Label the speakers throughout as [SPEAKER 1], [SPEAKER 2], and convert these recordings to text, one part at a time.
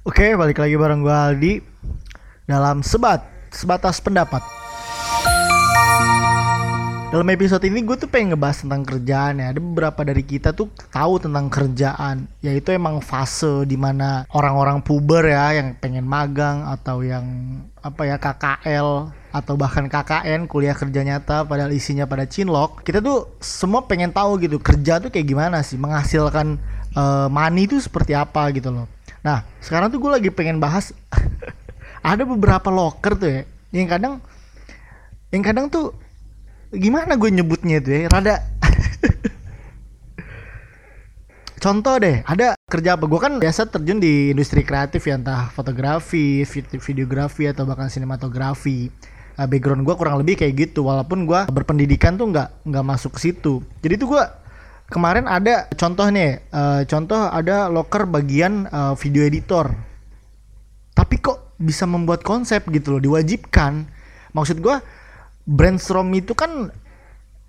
[SPEAKER 1] Oke, balik lagi bareng gue Aldi dalam sebat sebatas pendapat. Dalam episode ini gue tuh pengen ngebahas tentang kerjaan ya. Ada beberapa dari kita tuh tahu tentang kerjaan, yaitu emang fase di mana orang-orang puber ya yang pengen magang atau yang apa ya KKL atau bahkan KKN kuliah kerja nyata padahal isinya pada cinlok. Kita tuh semua pengen tahu gitu kerja tuh kayak gimana sih menghasilkan uh, money itu seperti apa gitu loh. Nah sekarang tuh gue lagi pengen bahas ada beberapa locker tuh ya yang kadang yang kadang tuh gimana gue nyebutnya itu ya rada contoh deh ada kerja apa? Gue kan biasa terjun di industri kreatif ya entah fotografi videografi atau bahkan sinematografi. Uh, background gue kurang lebih kayak gitu walaupun gue berpendidikan tuh nggak nggak masuk ke situ. Jadi tuh gue kemarin ada contoh nih uh, contoh ada locker bagian uh, video editor. Tapi kok bisa membuat konsep gitu loh diwajibkan. Maksud gue brainstorm itu kan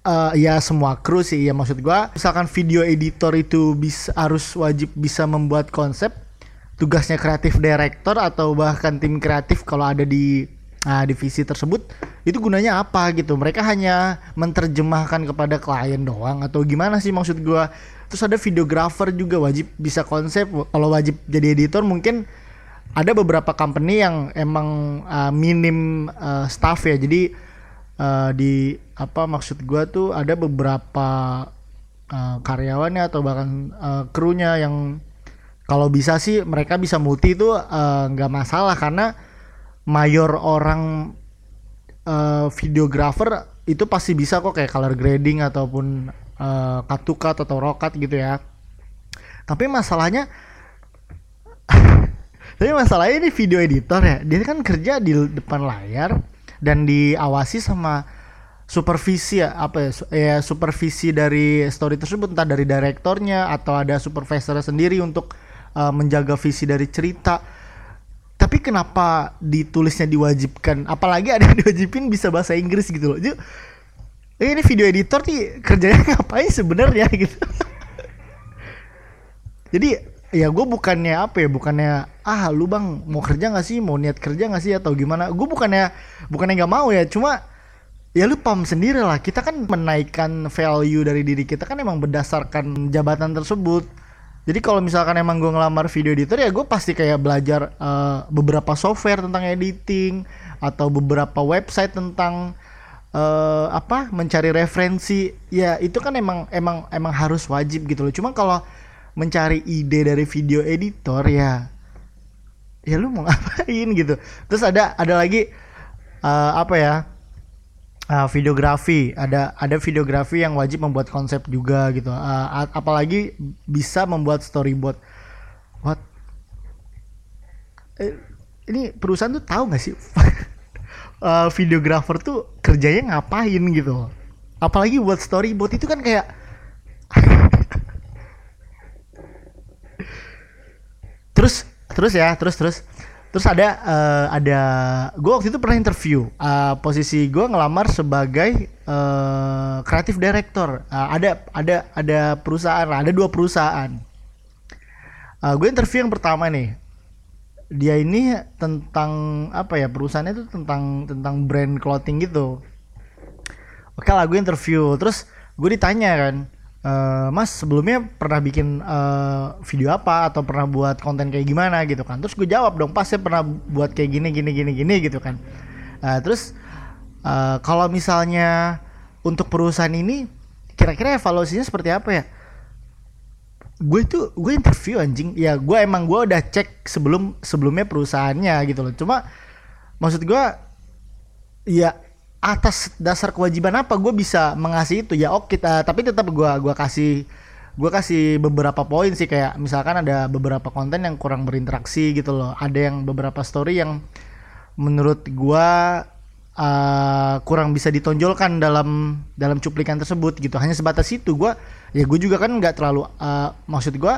[SPEAKER 1] uh, ya semua kru sih ya maksud gua. Misalkan video editor itu bisa harus wajib bisa membuat konsep tugasnya kreatif director atau bahkan tim kreatif kalau ada di uh, divisi tersebut itu gunanya apa gitu? Mereka hanya menerjemahkan kepada klien doang atau gimana sih maksud gua? Terus ada videographer juga wajib bisa konsep. Kalau wajib jadi editor mungkin ada beberapa company yang emang uh, minim uh, staff ya. Jadi uh, di apa maksud gua tuh ada beberapa uh, karyawannya atau bahkan uh, krunya yang kalau bisa sih mereka bisa multi itu nggak uh, masalah karena mayor orang uh, videographer itu pasti bisa kok kayak color grading ataupun uh, atau rokat gitu ya. Tapi masalahnya tapi masalahnya ini video editor ya. Dia kan kerja di depan layar dan diawasi sama supervisi ya apa ya, ya supervisi dari story tersebut entah dari direktornya atau ada supervisor sendiri untuk uh, menjaga visi dari cerita tapi kenapa ditulisnya diwajibkan? Apalagi ada yang diwajibin bisa bahasa Inggris gitu loh. Jadi, ini video editor nih kerjanya ngapain sebenarnya? gitu. Jadi ya gue bukannya apa ya bukannya ah lu bang mau kerja nggak sih? Mau niat kerja nggak sih? Atau gimana? Gue bukannya bukannya nggak mau ya cuma ya lu paham sendiri lah kita kan menaikkan value dari diri kita kan emang berdasarkan jabatan tersebut jadi kalau misalkan emang gue ngelamar video editor ya gue pasti kayak belajar uh, beberapa software tentang editing atau beberapa website tentang uh, apa mencari referensi. Ya itu kan emang emang emang harus wajib gitu loh. Cuma kalau mencari ide dari video editor ya ya lu mau ngapain gitu. Terus ada ada lagi uh, apa ya uh, videografi. Ada ada videografi yang wajib membuat konsep juga gitu. Uh, apalagi bisa membuat storyboard. What? Eh, ini perusahaan tuh tahu nggak sih? Uh, videografer tuh kerjanya ngapain gitu? Apalagi buat storyboard itu kan kayak terus terus ya terus terus terus ada uh, ada gue waktu itu pernah interview uh, posisi gue ngelamar sebagai uh, kreatif director. Uh, ada ada ada perusahaan ada dua perusahaan. Uh, gue interview yang pertama nih. Dia ini tentang apa ya perusahaannya itu tentang tentang brand clothing gitu. Oke lah gue interview. Terus gue ditanya kan Uh, mas sebelumnya pernah bikin uh, video apa? Atau pernah buat konten kayak gimana gitu kan? Terus gue jawab dong pas saya pernah buat kayak gini gini gini gini gitu kan. Uh, terus uh, kalau misalnya untuk perusahaan ini kira-kira evaluasinya seperti apa ya? Gue tuh gue interview anjing. Ya gue emang gue udah cek sebelum sebelumnya perusahaannya gitu loh. Cuma maksud gue ya atas dasar kewajiban apa gue bisa mengasih itu? Ya oke kita tapi tetap gue gua kasih gue kasih beberapa poin sih kayak misalkan ada beberapa konten yang kurang berinteraksi gitu loh. Ada yang beberapa story yang menurut gue uh, kurang bisa ditonjolkan dalam dalam cuplikan tersebut gitu. Hanya sebatas itu gue ya gue juga kan nggak terlalu uh, maksud gue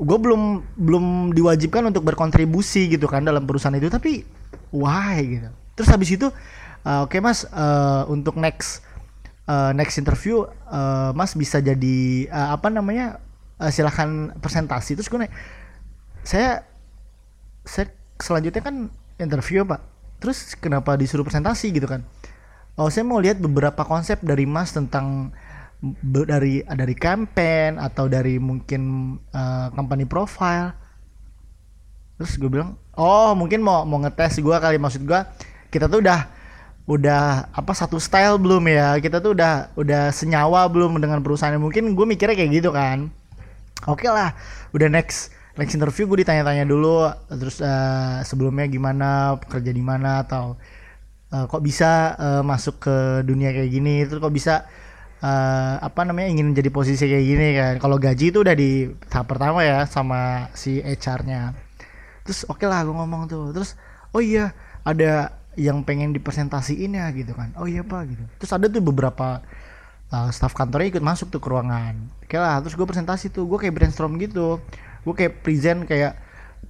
[SPEAKER 1] gue belum belum diwajibkan untuk berkontribusi gitu kan dalam perusahaan itu tapi why gitu. Terus habis itu uh, oke okay, mas uh, untuk next uh, next interview uh, mas bisa jadi uh, apa namanya uh, silahkan presentasi. Terus gue nih saya selanjutnya kan interview pak. Terus kenapa disuruh presentasi gitu kan? Oh saya mau lihat beberapa konsep dari mas tentang dari dari campaign atau dari mungkin uh, company profile. Terus gue bilang oh mungkin mau mau ngetes gue kali. Maksud gue kita tuh udah udah apa satu style belum ya? Kita tuh udah udah senyawa belum dengan perusahaan. Mungkin gue mikirnya kayak gitu kan. Oke lah udah next next interview gue ditanya-tanya dulu. Terus uh, sebelumnya gimana kerja di mana atau uh, kok bisa uh, masuk ke dunia kayak gini? Terus kok bisa uh, apa namanya ingin jadi posisi kayak gini kan? Kalau gaji itu udah di tahap pertama ya sama si HR-nya terus oke okay lah gue ngomong tuh. Terus oh iya ada yang pengen dipresentasiin ya gitu kan. Oh iya pak gitu. Terus ada tuh beberapa uh, staff kantornya ikut masuk tuh ke ruangan. Oke lah terus gue presentasi tuh. Gue kayak brainstorm gitu. Gue kayak present kayak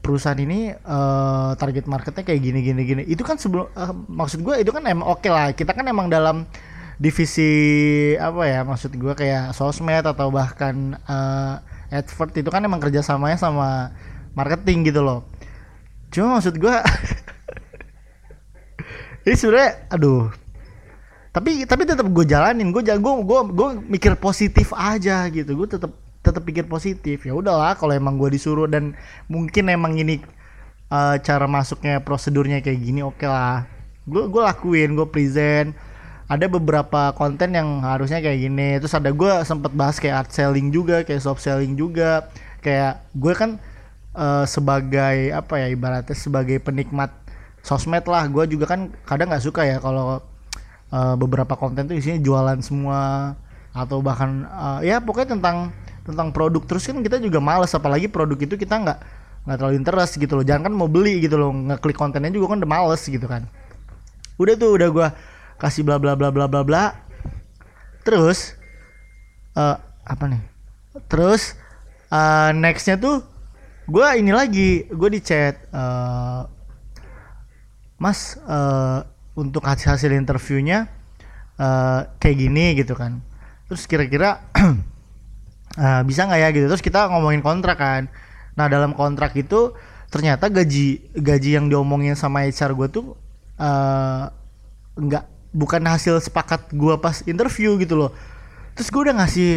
[SPEAKER 1] perusahaan ini uh, target marketnya kayak gini gini gini. Itu kan sebelum uh, maksud gue itu kan emang oke okay lah. Kita kan emang dalam divisi apa ya maksud gue kayak sosmed atau bahkan uh, advert itu kan emang kerjasamanya sama marketing gitu loh. Cuma maksud gue ini sebenarnya aduh. Tapi tapi tetap gue jalanin. Gue gue gue gue mikir positif aja gitu. Gue tetap tetap pikir positif. Ya udahlah kalau emang gue disuruh dan mungkin emang ini uh, cara masuknya prosedurnya kayak gini oke okay lah. Gue gue lakuin gue present. Ada beberapa konten yang harusnya kayak gini. Terus ada gue sempet bahas kayak art selling juga kayak soft selling juga. Kayak gue kan uh, sebagai apa ya ibaratnya sebagai penikmat sosmed lah. Gue juga kan kadang nggak suka ya kalau uh, beberapa konten tuh isinya jualan semua atau bahkan uh, ya pokoknya tentang tentang produk. Terus kan kita juga males apalagi produk itu kita nggak nggak terlalu interest gitu loh. Jangan kan mau beli gitu loh. Ngeklik kontennya juga kan udah males gitu kan. Udah tuh udah gue kasih bla bla bla bla bla bla. Terus uh, apa nih? Terus uh, nextnya tuh gue ini lagi. Gue di chat uh, mas uh, untuk hasil hasil interviewnya uh, kayak gini gitu kan. Terus kira-kira uh, bisa nggak ya gitu? Terus kita ngomongin kontrak kan. Nah dalam kontrak itu ternyata gaji gaji yang diomongin sama HR gue tuh nggak uh, bukan hasil sepakat gue pas interview gitu loh. Terus gue udah ngasih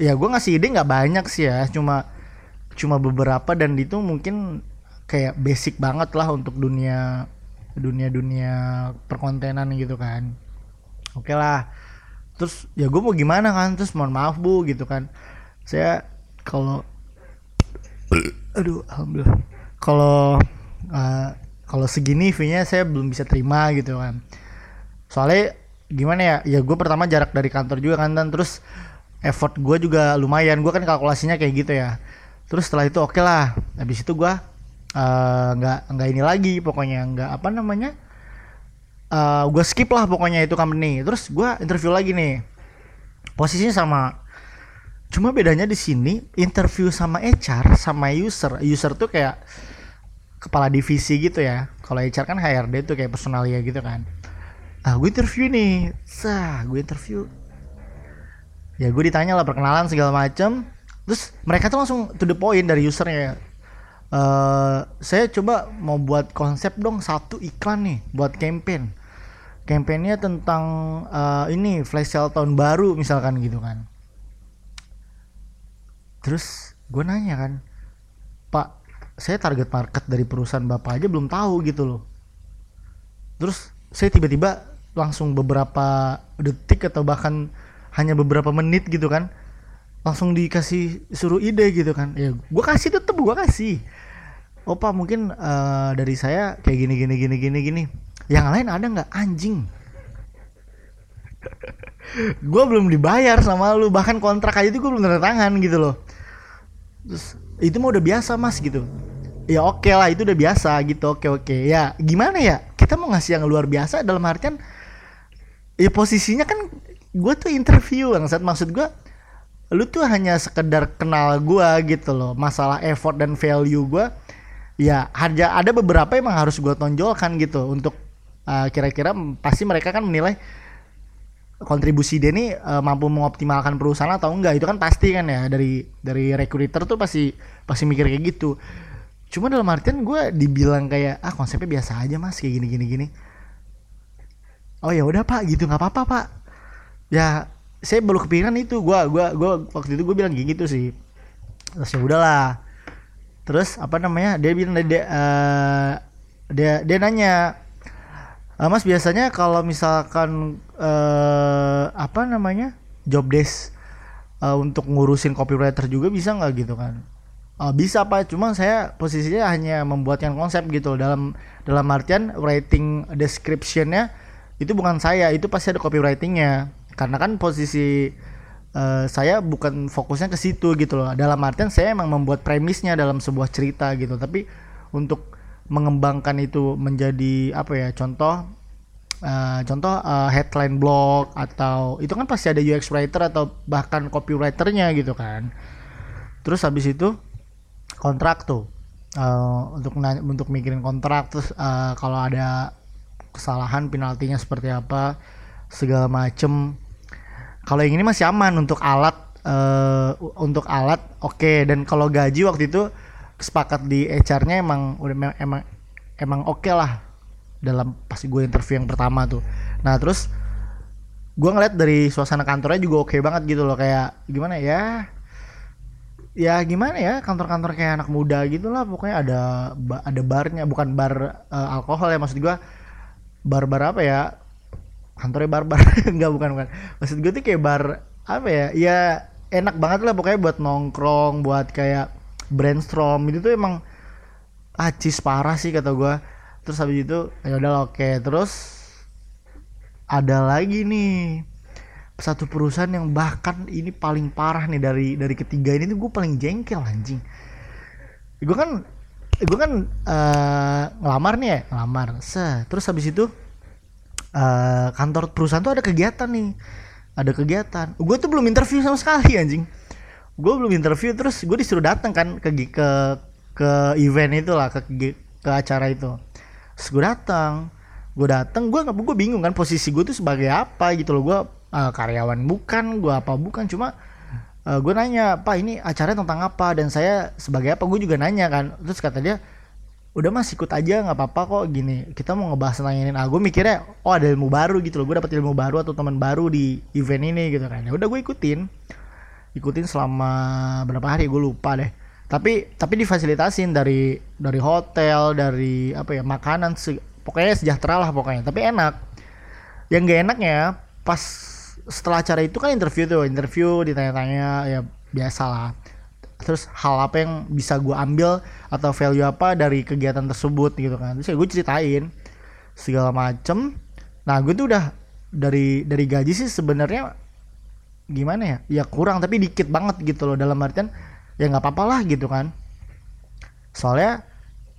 [SPEAKER 1] ya gue ngasih ide nggak banyak sih ya. Cuma cuma beberapa dan itu mungkin kayak basic banget lah untuk dunia dunia-dunia perkontenan gitu kan. Oke okay lah. Terus ya gue mau gimana kan? Terus mohon maaf bu gitu kan. Saya kalau aduh alhamdulillah. Kalau uh, kalau segini fee-nya saya belum bisa terima gitu kan. Soalnya gimana ya? Ya gue pertama jarak dari kantor juga kan dan terus effort gue juga lumayan. Gue kan kalkulasinya kayak gitu ya. Terus setelah itu oke okay lah. Habis itu gue nggak uh, nggak ini lagi pokoknya nggak apa namanya uh, gue skip lah pokoknya itu company. Terus gue interview lagi nih. Posisinya sama. Cuma bedanya di sini interview sama HR sama user. User tuh kayak kepala divisi gitu ya. Kalau HR kan HRD tuh kayak personalia gitu kan. Ah gue interview nih. Sah gue interview. Ya gue ditanya lah perkenalan segala macam terus mereka tuh langsung to the point dari usernya Uh, saya coba mau buat konsep dong satu iklan nih buat campaign. Campaignnya tentang uh, ini flash sale tahun baru misalkan gitu kan. Terus gue nanya kan pak saya target market dari perusahaan bapak aja belum tahu gitu loh. Terus saya tiba-tiba langsung beberapa detik atau bahkan hanya beberapa menit gitu kan langsung dikasih suruh ide gitu kan. Ya gue kasih tetep gue kasih opa mungkin uh, dari saya kayak gini gini gini gini gini. Yang lain ada nggak? Anjing. Gue belum dibayar sama lu. Bahkan kontrak aja itu gue belum tanda tangan gitu loh. Terus itu mah udah biasa mas gitu. Ya oke okay lah itu udah biasa gitu. Oke okay, oke. Okay. ya gimana ya? Kita mau ngasih yang luar biasa dalam artian ya posisinya kan gue tuh interview yang saat maksud gue lu tuh hanya sekedar kenal gue gitu loh. Masalah effort dan value gue ya harga ada beberapa emang harus gue tonjolkan gitu untuk uh, kira-kira pasti mereka kan menilai kontribusi dia ini uh, mampu mengoptimalkan perusahaan atau enggak. Itu kan pasti kan ya dari dari recruiter tuh pasti pasti mikir kayak gitu. Cuma dalam artian gue dibilang kayak ah konsepnya biasa aja mas kayak gini gini gini. Oh ya udah pak gitu nggak apa-apa pak. Ya saya baru kepikiran itu. Gue gua gua waktu itu gue bilang gitu sih. Terus ya udahlah terus apa namanya dia bilang dia uh, dia dia nanya uh, mas biasanya kalau misalkan uh, apa namanya job desk uh, untuk ngurusin copywriter juga bisa nggak? Gitu kan. Uh, bisa pak. Cuma saya posisinya hanya membuatkan konsep gitu. Dalam dalam artian writing descriptionnya itu bukan saya. Itu pasti ada copywritingnya. Karena kan posisi uh, saya bukan fokusnya ke situ gitu loh. Dalam artian saya emang membuat premisnya dalam sebuah cerita gitu. Tapi untuk mengembangkan itu menjadi apa ya contoh uh, contoh uh, headline blog atau itu kan pasti ada UX writer atau bahkan copywriternya gitu kan. Terus habis itu kontrak tuh. Uh, untuk untuk mikirin kontrak terus uh, kalau ada kesalahan penaltinya seperti apa segala macem kalau yang ini masih aman untuk alat uh, untuk alat oke. Okay. dan kalau gaji waktu itu sepakat di HR-nya emang udah emang emang oke okay lah. Dalam pasti gue interview yang pertama tuh. Nah terus gue ngeliat dari suasana kantornya juga oke okay banget gitu loh. Kayak gimana ya? Ya gimana ya? Kantor-kantor kayak anak muda gitu lah. Pokoknya ada ada barnya. Bukan bar uh, alkohol ya maksud gua. Bar-bar apa ya kantornya bar-bar. Enggak bukan bukan. Maksud gue tuh kayak bar apa ya ya enak banget lah pokoknya buat nongkrong buat kayak brainstorm. Itu tuh emang acis parah sih kata gua. Terus habis itu ya udah oke. Okay. terus ada lagi nih satu perusahaan yang bahkan ini paling parah nih dari dari ketiga ini tuh gue paling jengkel anjing. Gue kan gue kan uh, ngelamar nih ya ngelamar. Se terus habis itu uh, kantor perusahaan tuh ada kegiatan nih. Ada kegiatan. Gue tuh belum interview sama sekali anjing. Gue belum interview terus gue disuruh datang kan ke ke ke event itu lah ke ke acara itu. Terus gue datang. Gue datang gue nggak gue bingung kan posisi gue tuh sebagai apa gitu loh. Gue uh, karyawan bukan gue apa bukan. Cuma uh, eh, gue nanya pak ini acaranya tentang apa? Dan saya sebagai apa? Gue juga nanya kan. Terus kata dia udah mas ikut aja nggak apa-apa kok gini. Kita mau ngebahas nah gue mikirnya oh ada ilmu baru gitu loh. Gue dapet ilmu baru atau teman baru di event ini gitu kan. Ya udah gue ikutin. Ikutin selama berapa hari gue lupa deh. Tapi tapi difasilitasin dari dari hotel dari apa ya makanan pokoknya sejahtera lah pokoknya. Tapi enak. Yang gak enaknya pas setelah acara itu kan interview tuh interview ditanya-tanya ya biasa lah terus hal apa yang bisa gue ambil atau value apa dari kegiatan tersebut gitu kan. Terus ya gue ceritain segala macem. Nah gue tuh udah dari dari gaji sih sebenarnya gimana ya? Ya kurang tapi dikit banget gitu loh. Dalam artian ya nggak apa-apa lah gitu kan. Soalnya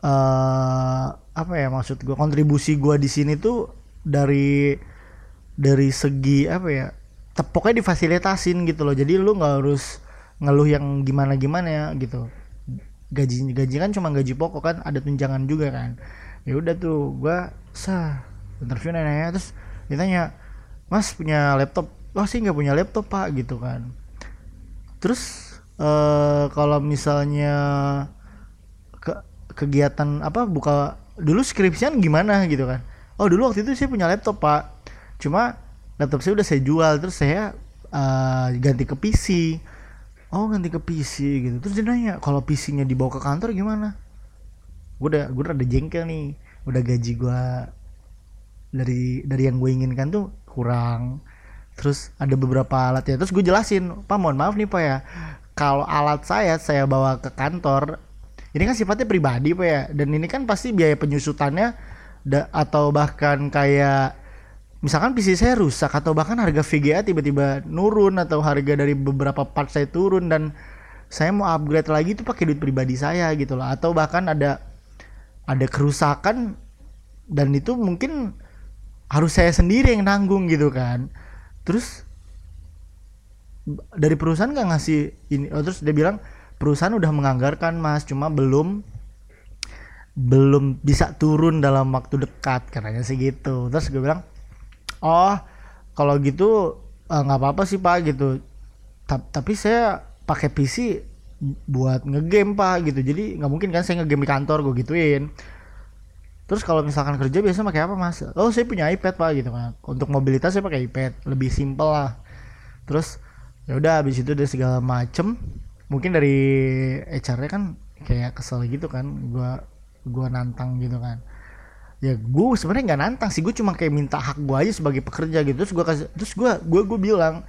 [SPEAKER 1] uh, apa ya maksud gue kontribusi gue di sini tuh dari dari segi apa ya? Tepoknya difasilitasin gitu loh. Jadi lu nggak harus ngeluh yang gimana gimana ya gitu. Gaji gaji kan cuma gaji pokok kan ada tunjangan juga kan. Ya udah tuh gua sah interview nanya terus ditanya mas punya laptop? Wah sih nggak punya laptop pak gitu kan. Terus uh, kalau misalnya ke kegiatan apa buka dulu skripsian gimana gitu kan. Oh dulu waktu itu saya punya laptop pak. Cuma laptop saya udah saya jual terus saya uh, ganti ke PC oh ganti ke PC gitu. Terus dia nanya kalau PC-nya dibawa ke kantor gimana? Gue udah gue udah jengkel nih. Udah gaji gue dari dari yang gue inginkan tuh kurang. Terus ada beberapa alat ya. Terus gue jelasin pak mohon maaf nih pak ya. Kalau alat saya saya bawa ke kantor ini kan sifatnya pribadi pak ya. Dan ini kan pasti biaya penyusutannya atau bahkan kayak misalkan PC saya rusak atau bahkan harga VGA tiba-tiba nurun atau harga dari beberapa part saya turun dan saya mau upgrade lagi itu pakai duit pribadi saya gitu loh. Atau bahkan ada ada kerusakan dan itu mungkin harus saya sendiri yang nanggung gitu kan. Terus dari perusahaan nggak ngasih ini oh, terus dia bilang perusahaan udah menganggarkan mas cuma belum belum bisa turun dalam waktu dekat katanya sih gitu. Terus gue bilang oh kalau gitu eh, nggak uh, apa-apa sih pak gitu. Ta tapi saya pakai PC buat ngegame pak gitu. Jadi nggak mungkin kan saya ngegame di kantor gue gituin. Terus kalau misalkan kerja biasa pakai apa mas? Oh saya punya iPad pak gitu kan untuk mobilitas saya pakai iPad lebih simpel lah. Terus ya udah habis itu dari segala macem. Mungkin dari HR-nya kan kayak kesel gitu kan gua gua nantang gitu kan ya gue sebenarnya nggak nantang sih. Gue cuma kayak minta hak gue aja sebagai pekerja gitu. Terus gue kasih terus gue gue gue bilang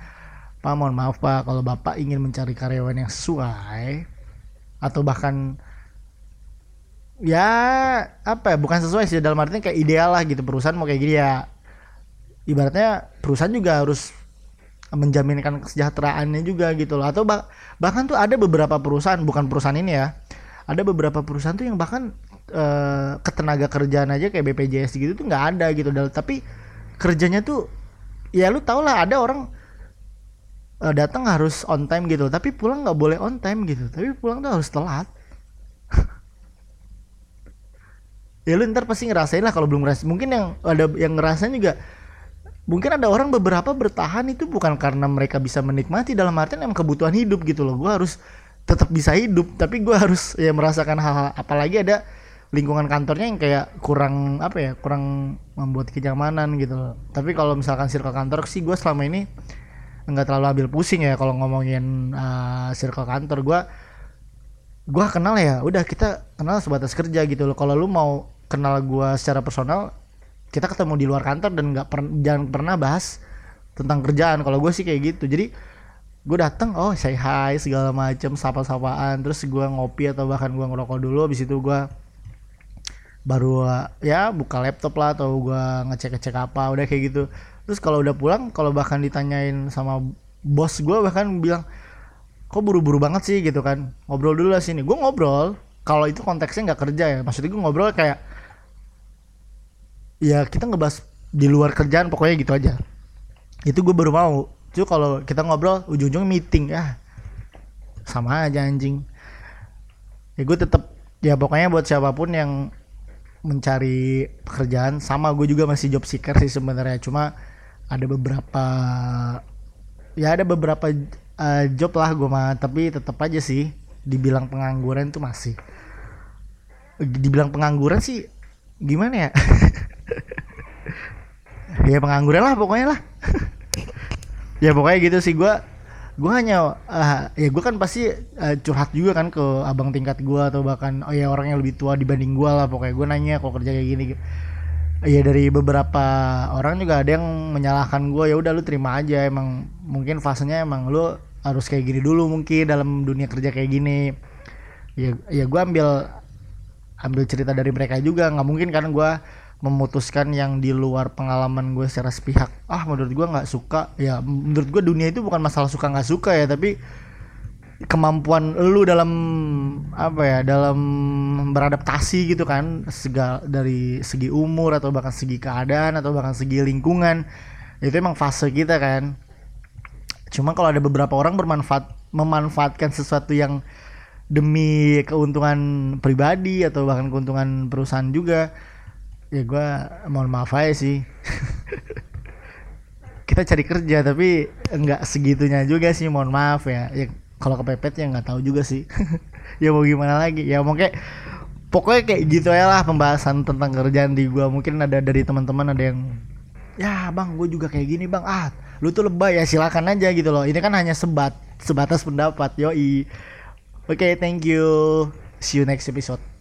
[SPEAKER 1] pak mohon maaf pak kalau bapak ingin mencari karyawan yang sesuai atau bahkan ya apa ya bukan sesuai sih. Dalam artinya kayak ideal lah gitu. Perusahaan mau kayak gini ya. Ibaratnya perusahaan juga harus menjaminkan kesejahteraannya juga gitu loh. Atau bah bahkan tuh ada beberapa perusahaan bukan perusahaan ini ya. Ada beberapa perusahaan tuh yang bahkan uh, ketenaga kerjaan aja kayak BPJS gitu tuh nggak ada gitu tapi kerjanya tuh ya lu tau lah ada orang uh, datang harus on time gitu tapi pulang nggak boleh on time gitu. Tapi pulang tuh harus telat. Ya lu ntar pasti ngerasain lah kalau belum ngerasain mungkin yang ada yang ngerasain juga mungkin ada orang beberapa bertahan itu bukan karena mereka bisa menikmati dalam artian emang kebutuhan hidup gitu loh. Gue harus tetap bisa hidup tapi gue harus ya merasakan hal-hal apalagi ada lingkungan kantornya yang kayak kurang apa ya kurang membuat kenyamanan gitu loh. Tapi kalau misalkan circle kantor sih gue selama ini nggak terlalu ambil pusing ya kalau ngomongin uh, circle kantor. Gue gue kenal ya udah kita kenal sebatas kerja gitu loh. Kalau lu mau kenal gue secara personal kita ketemu di luar kantor dan nggak per, jangan pernah bahas tentang kerjaan. Kalau gue sih kayak gitu. Jadi gue datang oh say hi segala macem sapa-sapaan. Terus gue ngopi atau bahkan gue ngerokok dulu habis itu gue baru ya buka laptop lah atau gue ngecek-ngecek apa udah kayak gitu. Terus kalau udah pulang kalau bahkan ditanyain sama bos gue bahkan bilang kok buru-buru banget sih? Gitu kan. Ngobrol dulu lah sini. Gue ngobrol kalau itu konteksnya nggak kerja ya. Maksudnya gue ngobrol kayak ya kita ngebahas di luar kerjaan pokoknya gitu aja. Itu gue baru mau. Itu kalau kita ngobrol ujung-ujung meeting ya sama aja anjing. Ya gue tetap ya pokoknya buat siapa pun yang mencari pekerjaan. Sama gue juga masih job seeker sih sebenarnya. Cuma ada beberapa ya ada beberapa uh, job lah gue mah. Tapi tetap aja sih dibilang pengangguran tuh masih. Dibilang pengangguran sih gimana ya? Ya pengangguran lah pokoknya lah. Ya pokoknya gitu sih gue gue hanya uh, ya gue kan pasti uh, curhat juga kan ke abang tingkat gue atau bahkan oh ya orang yang lebih tua dibanding gue lah pokoknya gue nanya kalau kerja kayak gini ya dari beberapa orang juga ada yang menyalahkan gue ya udah lu terima aja emang mungkin fasenya emang lu harus kayak gini dulu mungkin dalam dunia kerja kayak gini. Ya ya gue ambil ambil cerita dari mereka juga nggak mungkin kan gue memutuskan yang di luar pengalaman gue secara sepihak. Ah menurut gue nggak suka. Ya menurut gue dunia itu bukan masalah suka nggak suka ya tapi kemampuan lu dalam apa ya dalam beradaptasi gitu kan segala dari segi umur atau bahkan segi keadaan atau bahkan segi lingkungan itu emang fase kita kan. Cuma kalau ada beberapa orang bermanfaat memanfaatkan sesuatu yang demi keuntungan pribadi atau bahkan keuntungan perusahaan juga ya gue mohon maaf aja sih. Kita cari kerja tapi enggak segitunya juga sih mohon maaf ya. Ya kalau kepepet ya nggak tahu juga sih. Ya mau gimana lagi? Ya mau kayak pokoknya kayak gitu ya lah pembahasan tentang kerjaan di gue mungkin ada dari teman-teman ada yang ya bang gue juga kayak gini bang. Ah lu tuh lebay. Ya silakan aja gitu loh. Ini kan hanya sebat sebatas pendapat yoi. Oke okay, thank you. See you next episode